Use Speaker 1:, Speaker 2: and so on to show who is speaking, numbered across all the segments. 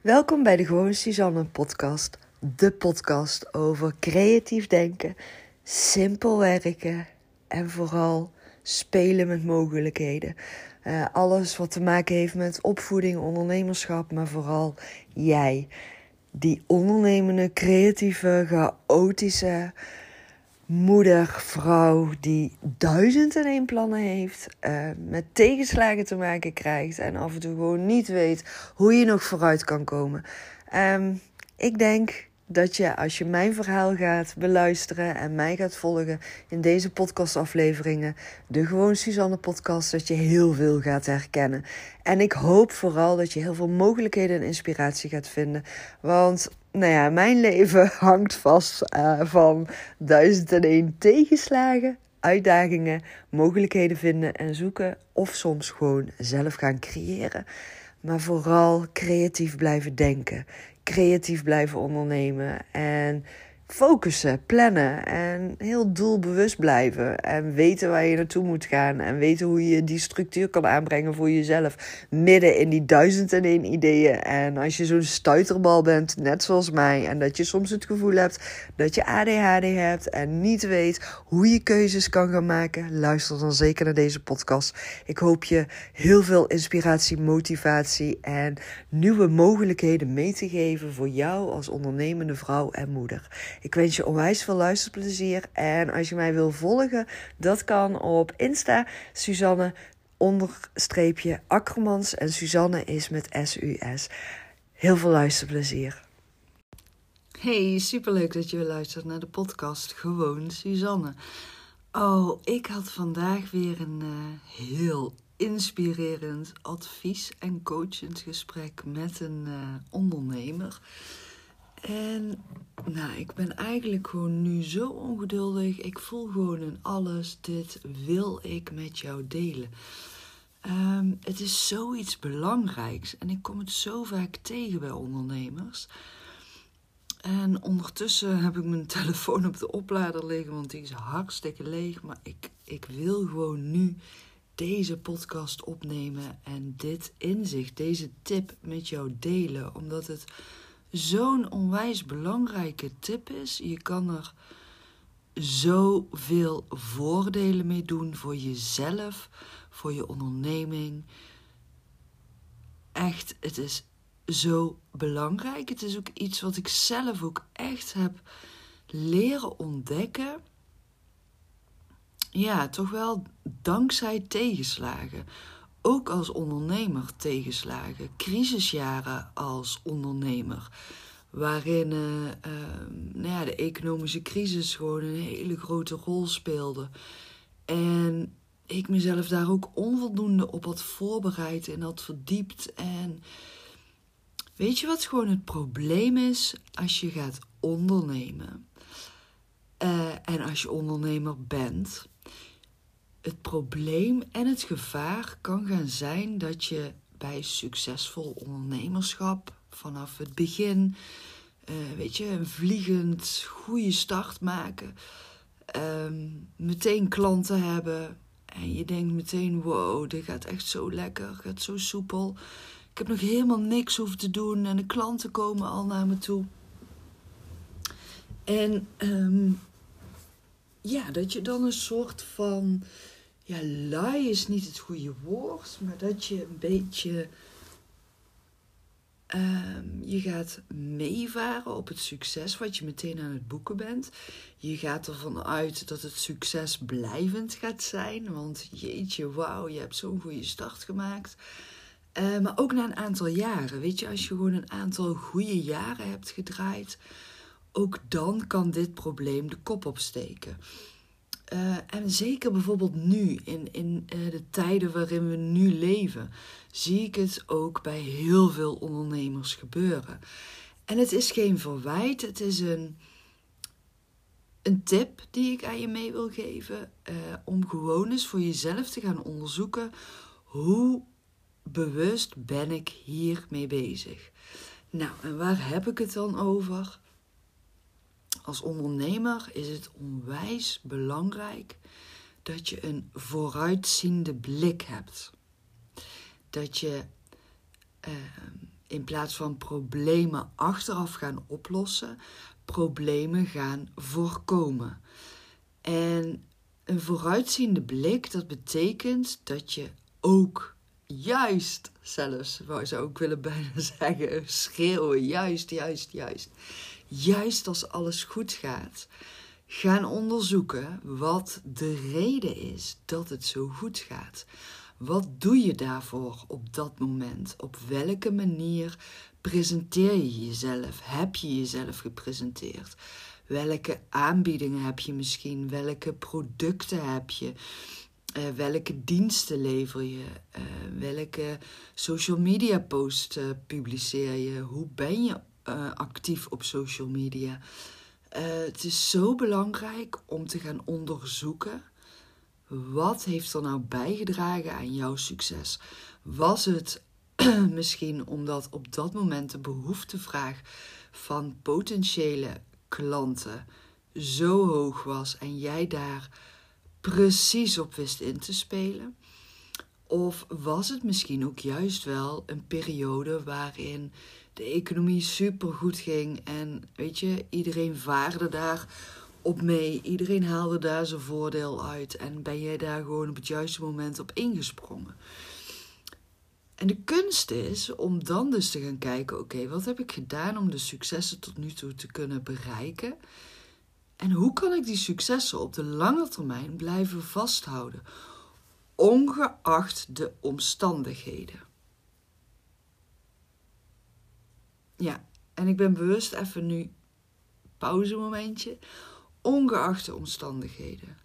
Speaker 1: Welkom bij de Gewoon Suzanne podcast. De podcast over creatief denken, simpel werken en vooral spelen met mogelijkheden. Uh, alles wat te maken heeft met opvoeding, ondernemerschap, maar vooral jij. Die ondernemende, creatieve, chaotische moeder, vrouw die duizend en één plannen heeft, uh, met tegenslagen te maken krijgt en af en toe gewoon niet weet hoe je nog vooruit kan komen. Um, ik denk dat je als je mijn verhaal gaat beluisteren en mij gaat volgen in deze podcastafleveringen, de Gewoon Suzanne podcast, dat je heel veel gaat herkennen. En ik hoop vooral dat je heel veel mogelijkheden en inspiratie gaat vinden. Want nou ja, mijn leven hangt vast uh, van duizend en één tegenslagen, uitdagingen, mogelijkheden vinden en zoeken. Of soms gewoon zelf gaan creëren. Maar vooral creatief blijven denken creatief blijven ondernemen en focussen, plannen en heel doelbewust blijven. En weten waar je naartoe moet gaan. En weten hoe je die structuur kan aanbrengen voor jezelf. Midden in die duizend en één ideeën. En als je zo'n stuiterbal bent, net zoals mij. En dat je soms het gevoel hebt dat je ADHD hebt. En niet weet hoe je keuzes kan gaan maken. Luister dan zeker naar deze podcast. Ik hoop je heel veel inspiratie, motivatie en nieuwe mogelijkheden mee te geven voor jou als ondernemende vrouw en moeder. Ik wens je onwijs veel luisterplezier. En als je mij wil volgen, dat kan op Insta. Suzanne onderstreepje Akkermans. En Suzanne is met S-U-S. Heel veel luisterplezier. Hey, superleuk dat je weer luistert naar de podcast Gewoon Suzanne. Oh, ik had vandaag weer een uh, heel inspirerend advies- en coachend gesprek met een uh, ondernemer. En nou, ik ben eigenlijk gewoon nu zo ongeduldig. Ik voel gewoon in alles, dit wil ik met jou delen. Um, het is zoiets belangrijks en ik kom het zo vaak tegen bij ondernemers. En ondertussen heb ik mijn telefoon op de oplader liggen, want die is hartstikke leeg. Maar ik, ik wil gewoon nu deze podcast opnemen en dit inzicht, deze tip met jou delen. Omdat het zo'n onwijs belangrijke tip is. Je kan er zoveel voordelen mee doen voor jezelf, voor je onderneming. Echt, het is zo belangrijk. Het is ook iets wat ik zelf ook echt heb leren ontdekken. Ja, toch wel dankzij tegenslagen ook als ondernemer tegenslagen, crisisjaren als ondernemer, waarin uh, nou ja, de economische crisis gewoon een hele grote rol speelde. En ik mezelf daar ook onvoldoende op had voorbereid en had verdiept. En weet je wat gewoon het probleem is als je gaat ondernemen? Uh, en als je ondernemer bent, het probleem en het gevaar kan gaan zijn dat je bij succesvol ondernemerschap vanaf het begin, uh, weet je, een vliegend goede start maken, uh, meteen klanten hebben en je denkt meteen: wow, dit gaat echt zo lekker, gaat zo soepel. Ik heb nog helemaal niks hoeven te doen en de klanten komen al naar me toe. En um, ja, dat je dan een soort van ja, lui is niet het goede woord, maar dat je een beetje. Um, je gaat meevaren op het succes wat je meteen aan het boeken bent. Je gaat ervan uit dat het succes blijvend gaat zijn. Want jeetje, wauw, je hebt zo'n goede start gemaakt. Uh, maar ook na een aantal jaren. Weet je, als je gewoon een aantal goede jaren hebt gedraaid, ook dan kan dit probleem de kop opsteken. Uh, en zeker bijvoorbeeld nu, in, in uh, de tijden waarin we nu leven, zie ik het ook bij heel veel ondernemers gebeuren. En het is geen verwijt, het is een, een tip die ik aan je mee wil geven. Uh, om gewoon eens voor jezelf te gaan onderzoeken hoe bewust ben ik hiermee bezig. Nou, en waar heb ik het dan over? Als ondernemer is het onwijs belangrijk dat je een vooruitziende blik hebt. Dat je uh, in plaats van problemen achteraf gaan oplossen, problemen gaan voorkomen. En een vooruitziende blik, dat betekent dat je ook juist zelfs, wou ze ook willen bijna zeggen, schreeuwen, juist, juist, juist. Juist als alles goed gaat, gaan onderzoeken wat de reden is dat het zo goed gaat. Wat doe je daarvoor op dat moment? Op welke manier presenteer je jezelf? Heb je jezelf gepresenteerd? Welke aanbiedingen heb je misschien? Welke producten heb je? Uh, welke diensten lever je? Uh, welke social media posts uh, publiceer je? Hoe ben je actief op social media? het is zo belangrijk om te gaan onderzoeken. Wat heeft er nou bijgedragen aan jouw succes? Was het misschien omdat op dat moment de behoeftevraag van potentiële klanten zo hoog was en jij daar precies op wist in te spelen? Of was het misschien ook juist wel een periode waarin de economie super goed ging en weet je, iedereen vaarde daar op mee, iedereen haalde daar zijn voordeel uit en ben jij daar gewoon op het juiste moment op ingesprongen? En de kunst is om dan dus te gaan kijken: oké, wat heb ik gedaan om de successen tot nu toe te kunnen bereiken? En hoe kan ik die successen op de lange termijn blijven vasthouden, ongeacht de omstandigheden? Ja, en ik ben bewust even nu pauzemomentje, ongeacht de omstandigheden.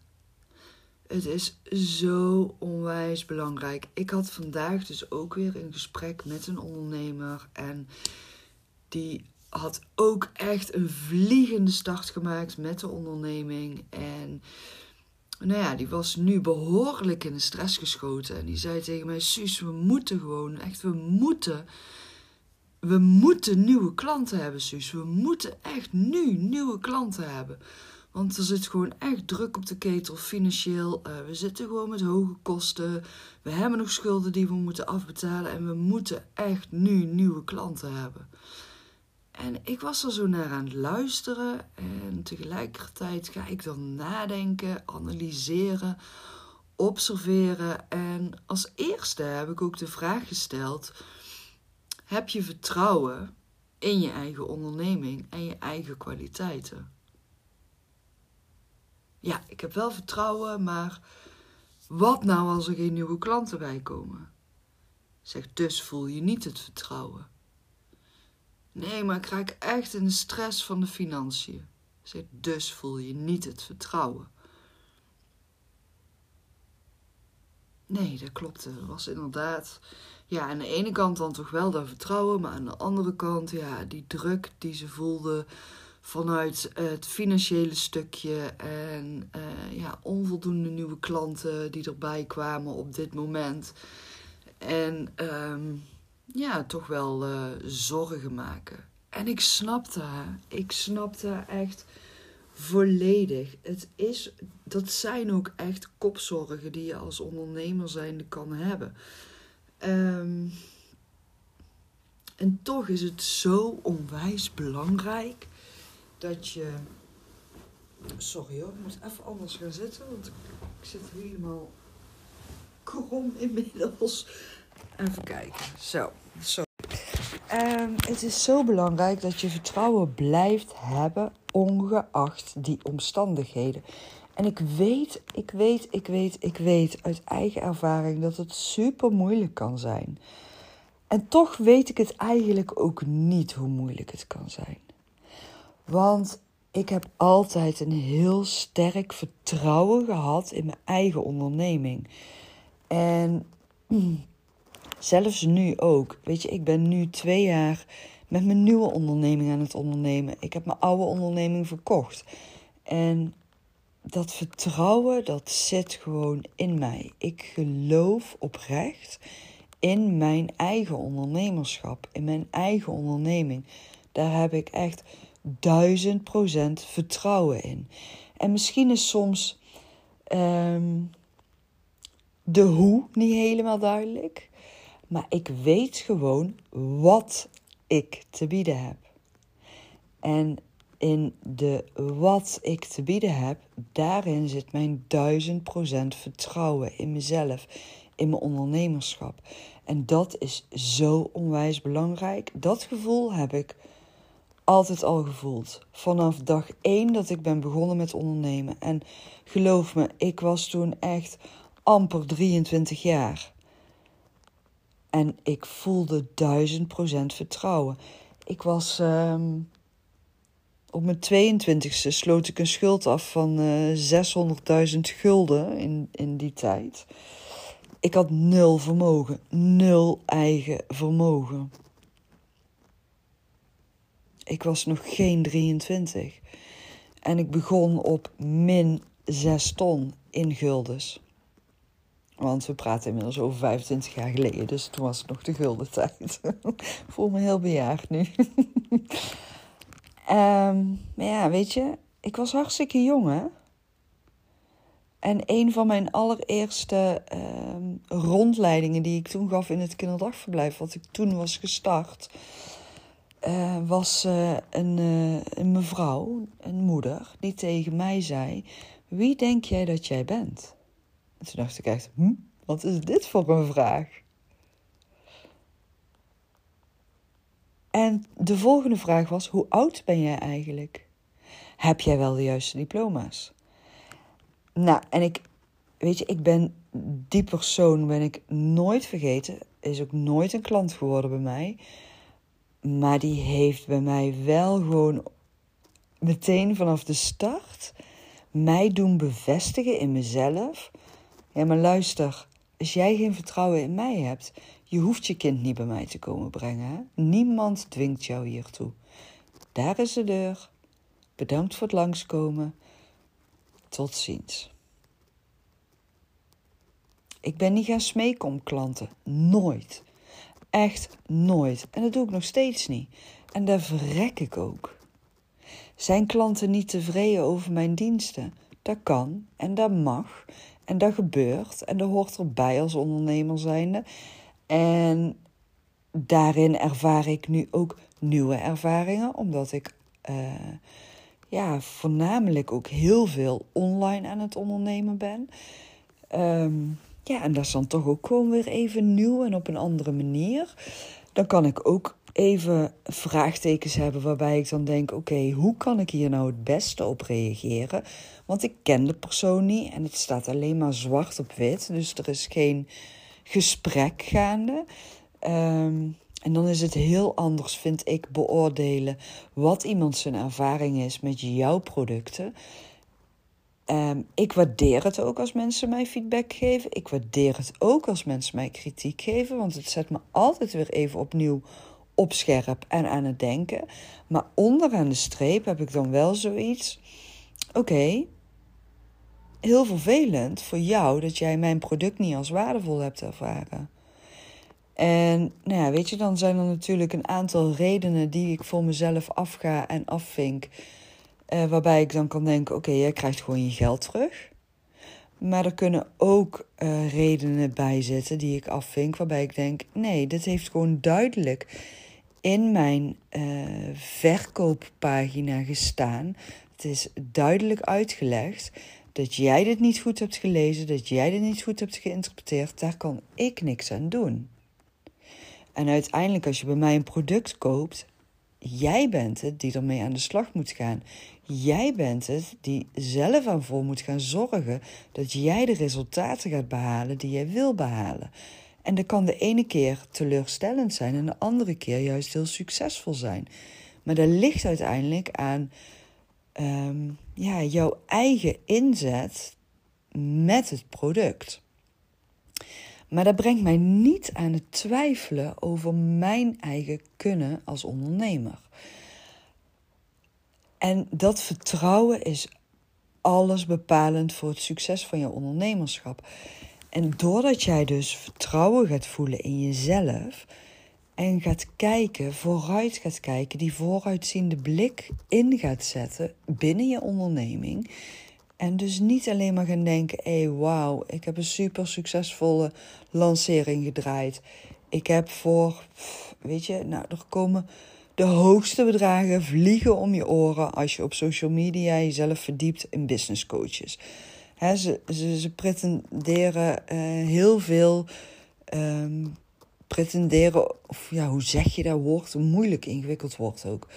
Speaker 1: Het is zo onwijs belangrijk. Ik had vandaag dus ook weer een gesprek met een ondernemer. En die had ook echt een vliegende start gemaakt met de onderneming. En nou ja, die was nu behoorlijk in de stress geschoten. En die zei tegen mij: Suus, we moeten gewoon, echt, we moeten. We moeten nieuwe klanten hebben, Suus. We moeten echt nu nieuwe klanten hebben. Want er zit gewoon echt druk op de ketel financieel. Uh, we zitten gewoon met hoge kosten. We hebben nog schulden die we moeten afbetalen. En we moeten echt nu nieuwe klanten hebben. En ik was er zo naar aan het luisteren. En tegelijkertijd ga ik dan nadenken, analyseren, observeren. En als eerste heb ik ook de vraag gesteld: heb je vertrouwen in je eigen onderneming en je eigen kwaliteiten? ja, ik heb wel vertrouwen, maar wat nou als er geen nieuwe klanten bij komen? Zeg, dus voel je niet het vertrouwen. Nee, maar ik raak echt in de stress van de financiën. Zeg, dus voel je niet het vertrouwen. Nee, dat klopte. Er was inderdaad, ja, aan de ene kant dan toch wel dat vertrouwen, maar aan de andere kant, ja, die druk die ze voelde vanuit het financiële stukje en uh, ja, onvoldoende nieuwe klanten die erbij kwamen op dit moment. En um, ja, toch wel uh, zorgen maken. En ik snapte haar. Ik snapte haar echt volledig. Het is, dat zijn ook echt kopzorgen die je als ondernemer zijnde kan hebben. Um, en toch is het zo onwijs belangrijk dat je. Sorry hoor, ik moet even anders gaan zitten, want ik, zit helemaal krom inmiddels. Even kijken. Zo, zo. Um, het is zo belangrijk dat je vertrouwen blijft hebben, ongeacht die omstandigheden. En ik weet, ik weet, ik weet, ik weet uit eigen ervaring dat het super moeilijk kan zijn. En toch weet ik het eigenlijk ook niet hoe moeilijk het kan zijn. Want ik heb altijd een heel sterk vertrouwen gehad in mijn eigen onderneming. En zelfs nu ook. Weet je, ik ben nu twee jaar met mijn nieuwe onderneming aan het ondernemen. Ik heb mijn oude onderneming verkocht. En dat vertrouwen, dat zit gewoon in mij. Ik geloof oprecht in mijn eigen ondernemerschap, in mijn eigen onderneming. Daar heb ik echt duizend procent vertrouwen in. En misschien is soms um, de hoe niet helemaal duidelijk. Maar ik weet gewoon wat ik te bieden heb. En in de wat ik te bieden heb, daarin zit mijn duizend procent vertrouwen in mezelf, in mijn ondernemerschap. En dat is zo onwijs belangrijk. Dat gevoel heb ik altijd al gevoeld. Vanaf dag één dat ik ben begonnen met ondernemen. En geloof me, ik was toen echt amper 23 jaar. En ik voelde duizend procent vertrouwen. Ik was ehm, op mijn 22e sloot ik een schuld af van uh, eh, 600.000 gulden in, in die tijd. Ik had nul vermogen, nul eigen vermogen. Ik was nog geen 23. En ik begon op min 6 ton in guldens. Want we praten inmiddels over 25 jaar geleden, dus toen was het nog de gulden tijd. voel me heel bejaard nu. um, maar ja, weet je, ik was hartstikke jong hè. En een van mijn allereerste um, rondleidingen die ik toen gaf in het kinderdagverblijf, wat ik toen was gestart, uh, was een, uh, een mevrouw, een moeder, die tegen mij zei: Wie denk jij dat jij bent? En toen dacht ik echt: hm, wat is dit voor een vraag? En de volgende vraag was: Hoe oud ben jij eigenlijk? Heb jij wel de juiste diploma's? Nou, en ik, weet je, ik ben die persoon ben ik nooit vergeten. Is ook nooit een klant geworden bij mij. Maar die heeft bij mij wel gewoon meteen vanaf de start mij doen bevestigen in mezelf. Ja, maar luister, als jij geen vertrouwen in mij hebt, je hoeft je kind niet bij mij te komen brengen. Niemand dwingt jou hiertoe. Daar is de deur. Bedankt voor het langskomen. Tot ziens. Ik ben niet gaan smeken om klanten. Nooit. Echt nooit. En dat doe ik nog steeds niet. En daar verrek ik ook. Zijn klanten niet tevreden over mijn diensten? Dat kan en dat mag en dat gebeurt en dat hoort erbij als ondernemer zijnde. En daarin ervaar ik nu ook nieuwe ervaringen, omdat ik uh, ja, voornamelijk ook heel veel online aan het ondernemen ben. Um, ja, en dat is dan toch ook gewoon weer even nieuw en op een andere manier. Dan kan ik ook even vraagtekens hebben waarbij ik dan denk: oké, hoe kan ik hier nou het beste op reageren? Want ik ken de persoon niet en het staat alleen maar zwart op wit, dus er is geen gesprek gaande. Ehm, en dan is het heel anders, vind ik, beoordelen wat iemand zijn ervaring is met jouw producten. Ehm, ik waardeer het ook als mensen mij feedback geven. Ik waardeer het ook als mensen mij kritiek geven, want het zet me altijd weer even opnieuw op scherp en aan het denken. Maar onderaan de streep heb ik dan wel zoiets. Oké, heel vervelend voor jou dat jij mijn product niet als waardevol hebt ervaren. En nou ja, weet je, dan zijn er natuurlijk een aantal redenen die ik voor mezelf afga en afvink. Uh, waarbij ik dan kan denken: oké, jij krijgt gewoon je geld terug. Maar er kunnen ook uh, redenen bij zitten die ik afvink, waarbij ik denk: nee, dit heeft gewoon duidelijk in mijn uh, verkooppagina gestaan. Het is duidelijk uitgelegd dat jij dit niet goed hebt gelezen, dat jij dit niet goed hebt geïnterpreteerd. Daar kan ik niks aan doen. En uiteindelijk, als je bij mij een product koopt, jij bent het die ermee aan de slag moet gaan. Jij bent het die zelf aan voor moet gaan zorgen dat jij de resultaten gaat behalen die jij wil behalen. En dat kan de ene keer teleurstellend zijn en de andere keer juist heel succesvol zijn. Maar dat ligt uiteindelijk aan um, ja, jouw eigen inzet met het product. Maar dat brengt mij niet aan het twijfelen over mijn eigen kunnen als ondernemer. En dat vertrouwen is alles bepalend voor het succes van je ondernemerschap. En doordat jij dus vertrouwen gaat voelen in jezelf en gaat kijken, vooruit gaat kijken, die vooruitziende blik in gaat zetten binnen je onderneming. En dus niet alleen maar gaan denken: hé, hey, wauw, ik heb een super succesvolle lancering gedraaid. Ik heb voor weet je, nou, er komen de hoogste bedragen vliegen om je oren als je op social media jezelf verdiept in business coaches. ze, ze, ze pretenderen uh, heel veel. Um, pretenderen, of ja, hoe zeg je dat woord? Een moeilijk ingewikkeld woord ook.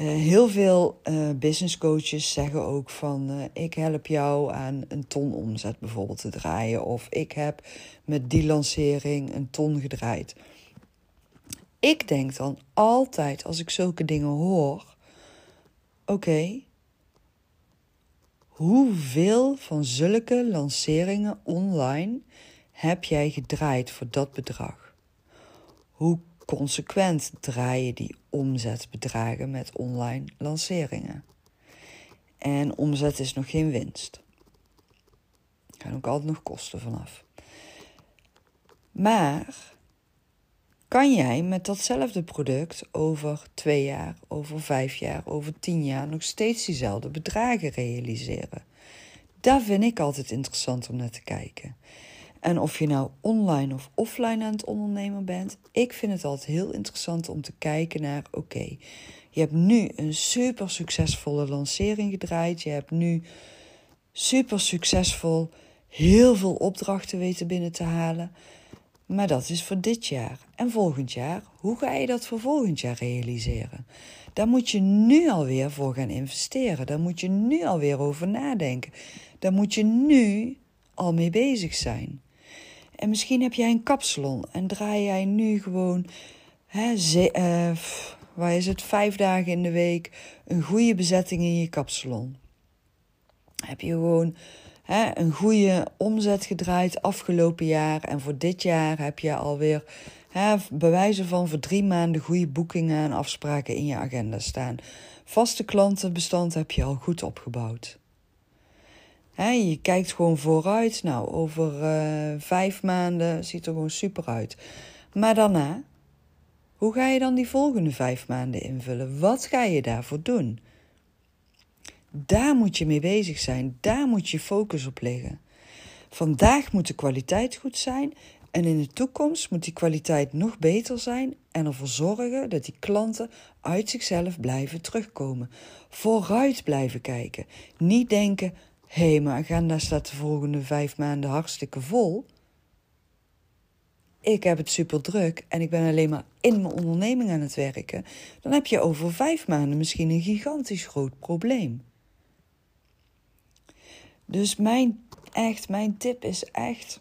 Speaker 1: Uh, heel veel uh, business coaches zeggen ook van uh, ik help jou aan een ton omzet bijvoorbeeld te draaien. Of ik heb met die lancering een ton gedraaid. Ik denk dan altijd als ik zulke dingen hoor: oké, hoeveel van zulke lanceringen online heb jij gedraaid voor dat bedrag? Hoe consequent draai je die omzetbedragen met online lanceringen? En omzet is nog geen winst. Er gaan ook altijd nog kosten vanaf. Maar kan jij met datzelfde product over twee jaar, over vijf jaar, over tien jaar nog steeds diezelfde bedragen realiseren? Daar vind ik altijd interessant om naar te kijken. En of je nou online of offline aan het ondernemen bent, ik vind het altijd heel interessant om te kijken naar: oké, je hebt nu een super succesvolle lancering gedraaid, je hebt nu super succesvol heel veel opdrachten weten binnen te halen. Maar dat is voor dit jaar. En volgend jaar, hoe ga je dat voor volgend jaar realiseren? Daar moet je nu alweer voor gaan investeren. Daar moet je nu alweer over nadenken. Daar moet je nu al mee bezig zijn. En misschien heb jij een kapsalon en draai jij nu gewoon, hè, uh, waar is het, vijf dagen in de week een goede bezetting in je kapsalon. Heb je gewoon hè, een goede omzet gedraaid afgelopen jaar. En voor dit jaar heb je alweer hè, bewijzen van voor drie maanden goede boekingen en afspraken in je agenda staan. Vaste klantenbestand heb je al goed opgebouwd. Hè, je kijkt gewoon vooruit. Nou, over uh, vijf maanden ziet er gewoon super uit. Maar daarna, hoe ga je dan die volgende vijf maanden invullen? Wat ga je daarvoor doen? Daar moet je mee bezig zijn. Daar moet je focus op liggen. Vandaag moet de kwaliteit goed zijn en in de toekomst moet die kwaliteit nog beter zijn en ervoor zorgen dat die klanten uit zichzelf blijven terugkomen. Vooruit blijven kijken. Niet denken: hé, hey, mijn agenda staat de volgende vijf maanden hartstikke vol. Ik heb het super druk en ik ben alleen maar in mijn onderneming aan het werken. Dan heb je over vijf maanden misschien een gigantisch groot probleem. Dus mijn, echt, mijn tip is echt.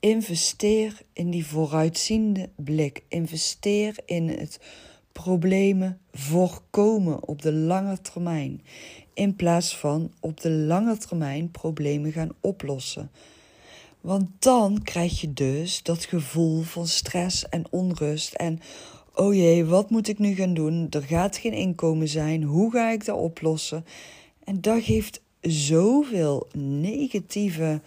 Speaker 1: Investeer in die vooruitziende blik. Investeer in het problemen voorkomen op de lange termijn. In plaats van op de lange termijn problemen gaan oplossen. Want dan krijg je dus dat gevoel van stress en onrust. En oh jee, wat moet ik nu gaan doen? Er gaat geen inkomen zijn. Hoe ga ik dat oplossen? En dat geeft zoveel negatieve.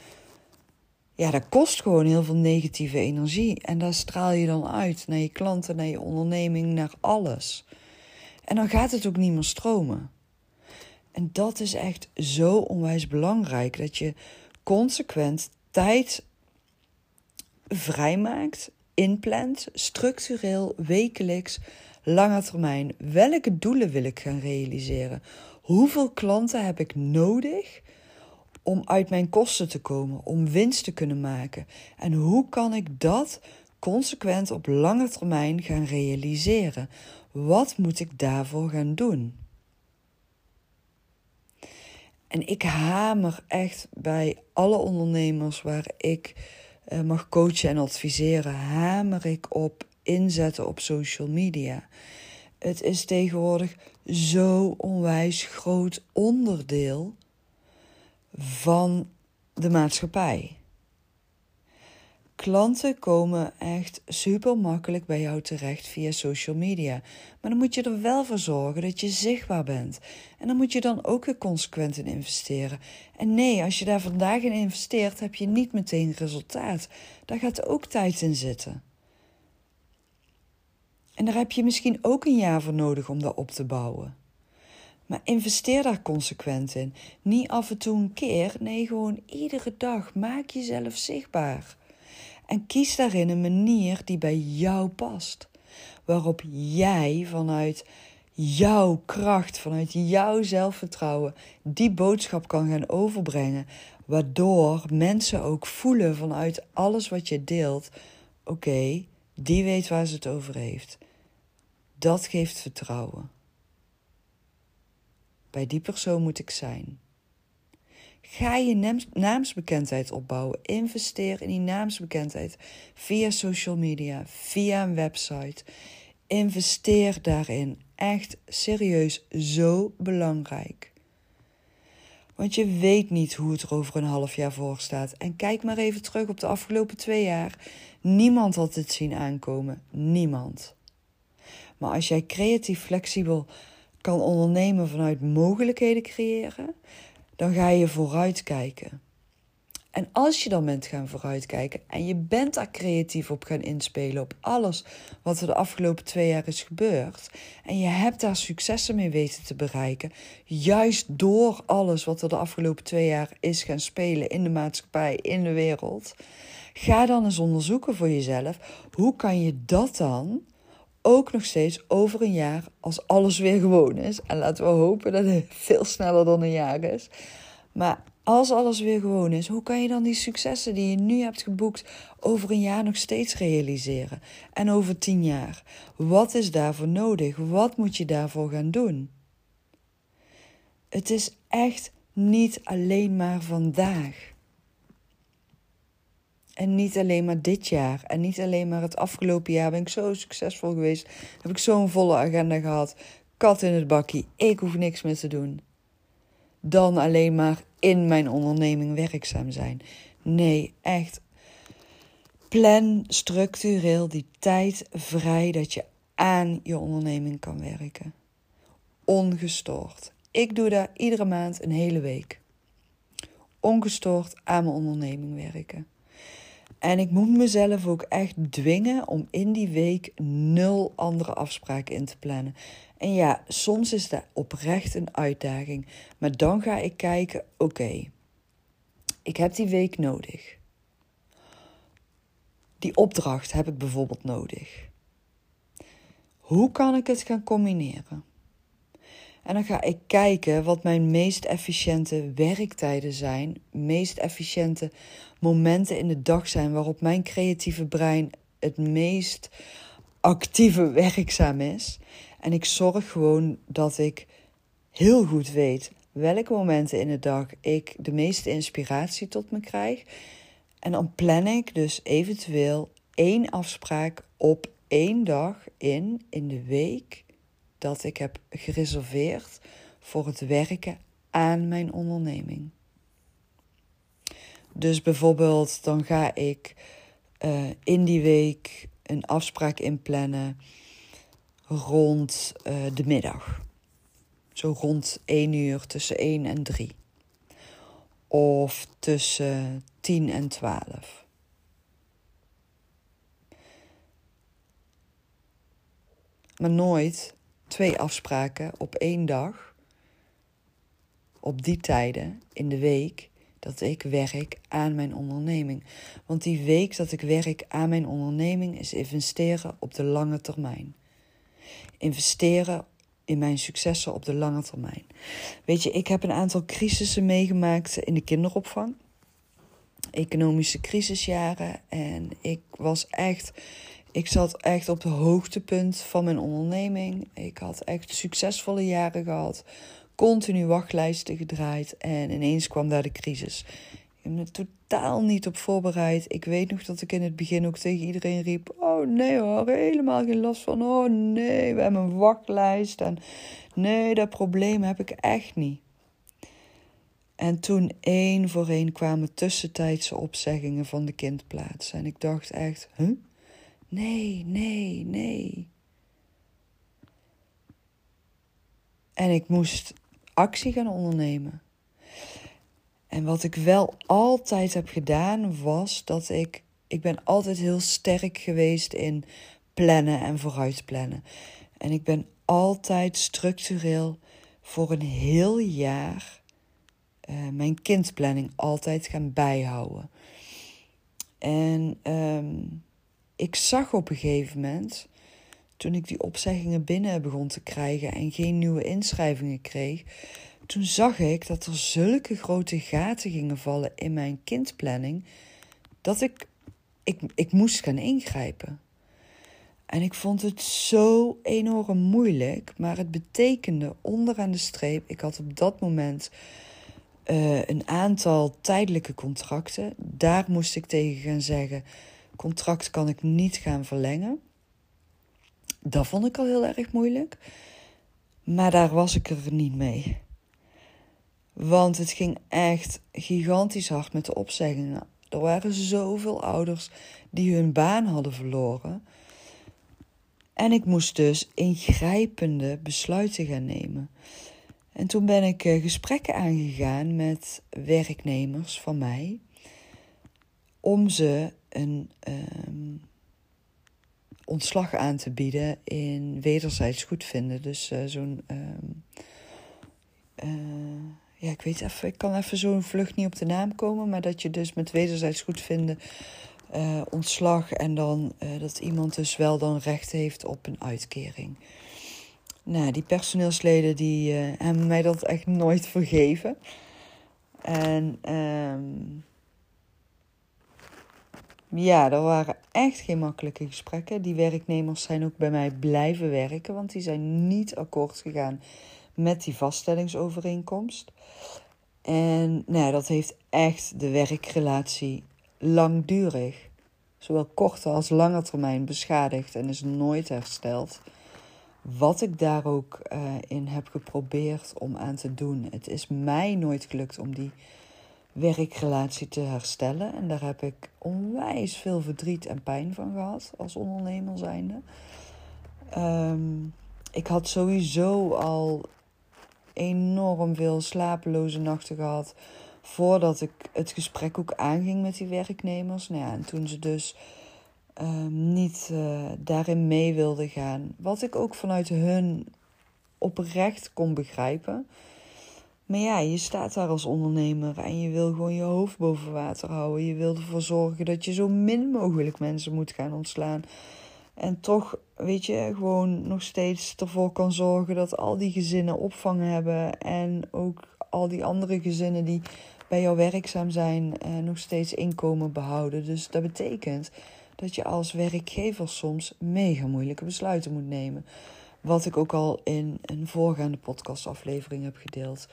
Speaker 1: Ja, dat kost gewoon heel veel negatieve energie. En daar straal je dan uit naar je klanten, naar je onderneming, naar alles. En dan gaat het ook niet meer stromen. En dat is echt zo onwijs belangrijk dat je consequent tijd vrijmaakt, inplant, structureel, wekelijks, lange termijn. Welke doelen wil ik gaan realiseren? Hoeveel klanten heb ik nodig om uit mijn kosten te komen, om winst te kunnen maken? En hoe kan ik dat consequent op lange termijn gaan realiseren? Wat moet ik daarvoor gaan doen? En ik hamer echt bij alle ondernemers waar ik uh, mag coachen en adviseren, hamer ik op inzetten op social media. Het is tegenwoordig zo onwijs groot onderdeel van de maatschappij. Klanten komen echt super makkelijk bij jou terecht via social media. Maar dan moet je er wel voor zorgen dat je zichtbaar bent. En dan moet je dan ook weer consequent in investeren. En nee, als je daar vandaag in investeert, heb je niet meteen resultaat. Daar gaat ook tijd in zitten. En daar heb je misschien ook een jaar voor nodig om dat op te bouwen. Maar investeer daar consequent in. Niet af en toe een keer, nee, gewoon iedere dag. Maak jezelf zichtbaar. En kies daarin een manier die bij jou past. Waarop jij vanuit jouw kracht, vanuit jouw zelfvertrouwen, die boodschap kan gaan overbrengen. Waardoor mensen ook voelen vanuit alles wat je deelt: oké, die weet waar ze het over heeft. Dat geeft vertrouwen. Bij die persoon moet ik zijn. Ga je naamsbekendheid opbouwen. Investeer in die naamsbekendheid via social media, via een website. Investeer daarin. Echt serieus zo belangrijk. Want je weet niet hoe het er over een half jaar voor staat. En kijk maar even terug op de afgelopen twee jaar. Niemand had het zien aankomen. Niemand. Maar als jij creatief flexibel kan ondernemen vanuit mogelijkheden creëren, dan ga je vooruitkijken. En als je dan bent gaan vooruitkijken en je bent daar creatief op gaan inspelen op alles wat er de afgelopen twee jaar is gebeurd, en je hebt daar successen mee weten te bereiken, juist door alles wat er de afgelopen twee jaar is gaan spelen in de maatschappij, in de wereld, ga dan eens onderzoeken voor jezelf hoe kan je dat dan ook nog steeds over een jaar, als alles weer gewoon is. En laten we hopen dat het veel sneller dan een jaar is. Maar als alles weer gewoon is, hoe kan je dan die successen die je nu hebt geboekt over een jaar nog steeds realiseren? En over tien jaar? Wat is daarvoor nodig? Wat moet je daarvoor gaan doen? Het is echt niet alleen maar vandaag. En niet alleen maar dit jaar. En niet alleen maar het afgelopen jaar ben ik zo succesvol geweest. Heb ik zo'n volle agenda gehad. Kat in het bakkie. Ik hoef niks meer te doen. Dan alleen maar in mijn onderneming werkzaam zijn. Nee, echt. Plan structureel die tijd vrij dat je aan je onderneming kan werken. Ongestoord. Ik doe daar iedere maand een hele week. Ongestoord aan mijn onderneming werken. En ik moet mezelf ook echt dwingen om in die week nul andere afspraken in te plannen. En ja, soms is dat oprecht een uitdaging. Maar dan ga ik kijken: oké, ik heb die week nodig. Die opdracht heb ik bijvoorbeeld nodig. Hoe kan ik het gaan combineren? En dan ga ik kijken wat mijn meest efficiënte werktijden zijn, meest efficiënte momenten in de dag zijn waarop mijn creatieve brein het meest actieve werkzaam is. En ik zorg gewoon dat ik heel goed weet welke momenten in de dag ik de meeste inspiratie tot me krijg. En dan plan ik dus eventueel één afspraak op één dag in in de week dat ik heb gereserveerd voor het werken aan mijn onderneming. Dus bijvoorbeeld, dan ga ik uh, in die week een afspraak inplannen rond uh, de middag. Zo rond 1 uur, tussen 1 en 3. Of tussen 10 en 12. Maar nooit twee afspraken op één dag, op die tijden in de week, dat ik werk aan mijn onderneming. Want die week dat ik werk aan mijn onderneming is investeren op de lange termijn. Investeren in mijn successen op de lange termijn. Weet je, ik heb een aantal crisissen meegemaakt in de kinderopvang. Economische crisisjaren. En ik was echt ik zat echt op het hoogtepunt van mijn onderneming. Ik had echt succesvolle jaren gehad. Continu wachtlijsten gedraaid. En ineens kwam daar de crisis. Ik ben er totaal niet op voorbereid. Ik weet nog dat ik in het begin ook tegen iedereen riep: Oh nee hoor, helemaal geen last van. Oh nee, we hebben een wachtlijst. En nee, dat probleem heb ik echt niet. En toen één voor één kwamen tussentijdse opzeggingen van de kindplaats. En ik dacht echt: Huh? Nee, nee, nee. En ik moest actie gaan ondernemen. En wat ik wel altijd heb gedaan, was dat ik. Ik ben altijd heel sterk geweest in plannen en vooruitplannen. En ik ben altijd structureel voor een heel jaar uh, mijn kindplanning altijd gaan bijhouden. En ehm, ik zag op een gegeven moment, toen ik die opzeggingen binnen begon te krijgen en geen nieuwe inschrijvingen kreeg, toen zag ik dat er zulke grote gaten gingen vallen in mijn kindplanning, dat ik, ik, ik moest gaan ingrijpen. En ik vond het zo enorm moeilijk, maar het betekende onderaan de streep, ik had op dat moment uh, een aantal tijdelijke contracten. Daar moest ik tegen gaan zeggen: contract kan ik niet gaan verlengen. Dat vond ik al heel erg moeilijk. Maar daar was ik er niet mee. Want het ging echt gigantisch hard met de opzeggingen. Er waren zoveel ouders die hun baan hadden verloren. En ik moest dus ingrijpende besluiten gaan nemen. En toen ben ik uh, gesprekken aangegaan met werknemers van mij om ze een um, ontslag aan te bieden in wederzijds goedvinden. Dus uh, zo'n. Um, uh, ja, ik weet even, ik kan even zo'n vlucht niet op de naam komen, maar dat je dus met wederzijds goedvinden uh, ontslag en dan dat iemand dus wel dan recht heeft op een uitkering. Nou, die personeelsleden die hebben mij dat echt nooit vergeven. En um, ja, er waren echt geen makkelijke gesprekken. Die werknemers zijn ook bij mij blijven werken, want die zijn niet akkoord gegaan met die vaststellingsovereenkomst. En nou, dat heeft echt de werkrelatie langdurig, zowel korte als lange termijn, beschadigd en is nooit hersteld wat ik daar ook uh, in heb geprobeerd om aan te doen. Het is mij nooit gelukt om die werkrelatie te herstellen. En daar heb ik onwijs veel verdriet en pijn van gehad als ondernemer zijnde. Um, ik had sowieso al enorm veel slapeloze nachten gehad voordat ik het gesprek ook aanging met die werknemers. Nou ja, en toen ze dus Ehm, niet uh, daarin mee wilde gaan. Wat ik ook vanuit hun oprecht kon begrijpen. Maar ja, je staat daar als ondernemer en je wil gewoon je hoofd boven water houden. Je wil ervoor zorgen dat je zo min mogelijk mensen moet gaan ontslaan. En toch, weet je, gewoon nog steeds ervoor kan zorgen dat al die gezinnen opvang hebben. En ook al die andere gezinnen die bij jou werkzaam zijn, eh, nog steeds inkomen behouden. Dus dat betekent dat je als werkgever soms mega moeilijke besluiten moet nemen. Wat ik ook al in een voorgaande podcastaflevering heb gedeeld.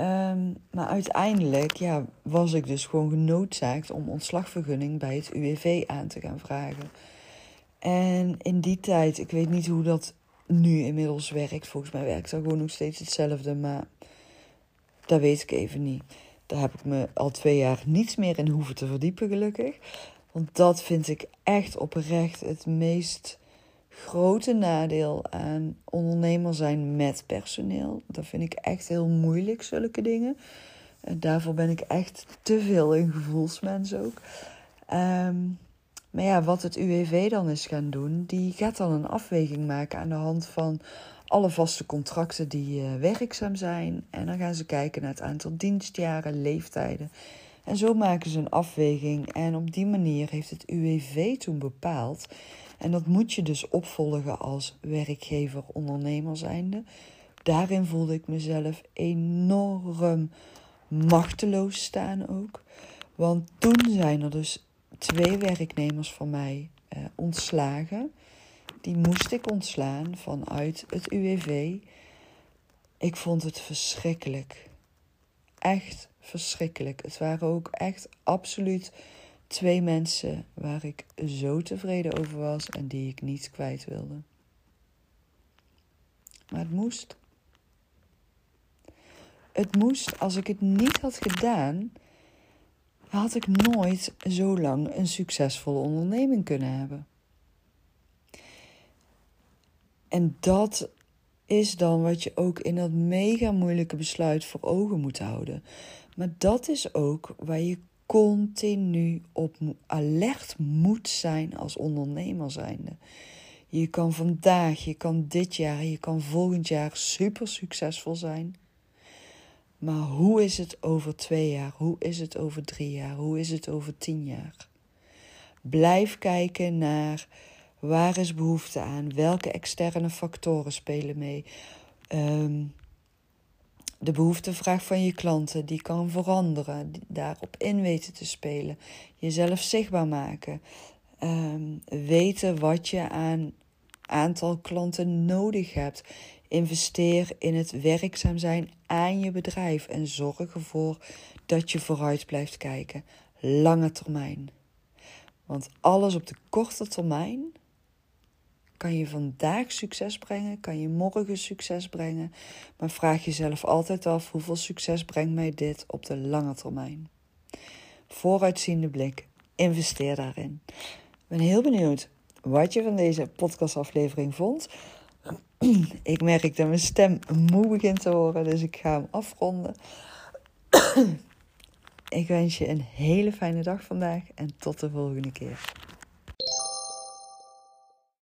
Speaker 1: Um, maar uiteindelijk ja, was ik dus gewoon genoodzaakt om ontslagvergunning bij het UWV aan te gaan vragen. En in die tijd, ik weet niet hoe dat nu inmiddels werkt. Volgens mij werkt dat gewoon nog steeds hetzelfde, maar dat weet ik even niet. Daar heb ik me al twee jaar niets meer in hoeven te verdiepen, gelukkig. Want dat vind ik echt oprecht het meest grote nadeel aan ondernemer zijn met personeel. Dat vind ik echt heel moeilijk, zulke dingen. En daarvoor ben ik echt te veel een gevoelsmens ook. Ehm, maar ja, wat het UWV dan is gaan doen, die gaat dan een afweging maken aan de hand van alle vaste contracten die uh, werkzaam zijn. En dan gaan ze kijken naar het aantal dienstjaren, leeftijden en zo maken ze een afweging en op die manier heeft het UWV toen bepaald. En dat moet je dus opvolgen als werkgever, ondernemer zijnde. Daarin voelde ik mezelf enorm machteloos staan ook. Want toen zijn er dus twee werknemers van mij eh, ontslagen. Die moest ik ontslaan vanuit het UWV. Ik vond het verschrikkelijk. Echt verschrikkelijk. Het waren ook echt absoluut twee mensen waar ik zo tevreden over was en die ik niet kwijt wilde. Maar het moest. Het moest, als ik het niet had gedaan, had ik nooit zo lang een succesvolle onderneming kunnen hebben. En dat is dan wat je ook in dat mega moeilijke besluit voor ogen moet houden. Maar dat is ook waar je continu op alert moet zijn als ondernemer zijnde. Je kan vandaag, je kan dit jaar, je kan volgend jaar super succesvol zijn. Maar hoe is het over twee jaar? Hoe is het over drie jaar? Hoe is het over tien jaar? Blijf kijken naar waar is behoefte aan, welke externe factoren spelen mee. Ehm, de behoeftevraag van je klanten, die kan veranderen. Daarop in weten te spelen. Jezelf zichtbaar maken. Ehm, weten wat je aan aantal klanten nodig hebt. Investeer in het werkzaam zijn aan je bedrijf en zorg ervoor dat je vooruit blijft kijken. Lange termijn. Want alles op de korte termijn kan je vandaag succes brengen, kan je morgen succes brengen, maar vraag jezelf altijd af hoeveel succes brengt mij dit op de lange termijn. Vooruitziende blik, investeer daarin. Ik ben heel benieuwd wat je van deze podcastaflevering vond. Ik merk dat mijn stem moe begint te worden, dus ik ga hem afronden. Ik wens je een hele fijne dag vandaag en tot de volgende keer.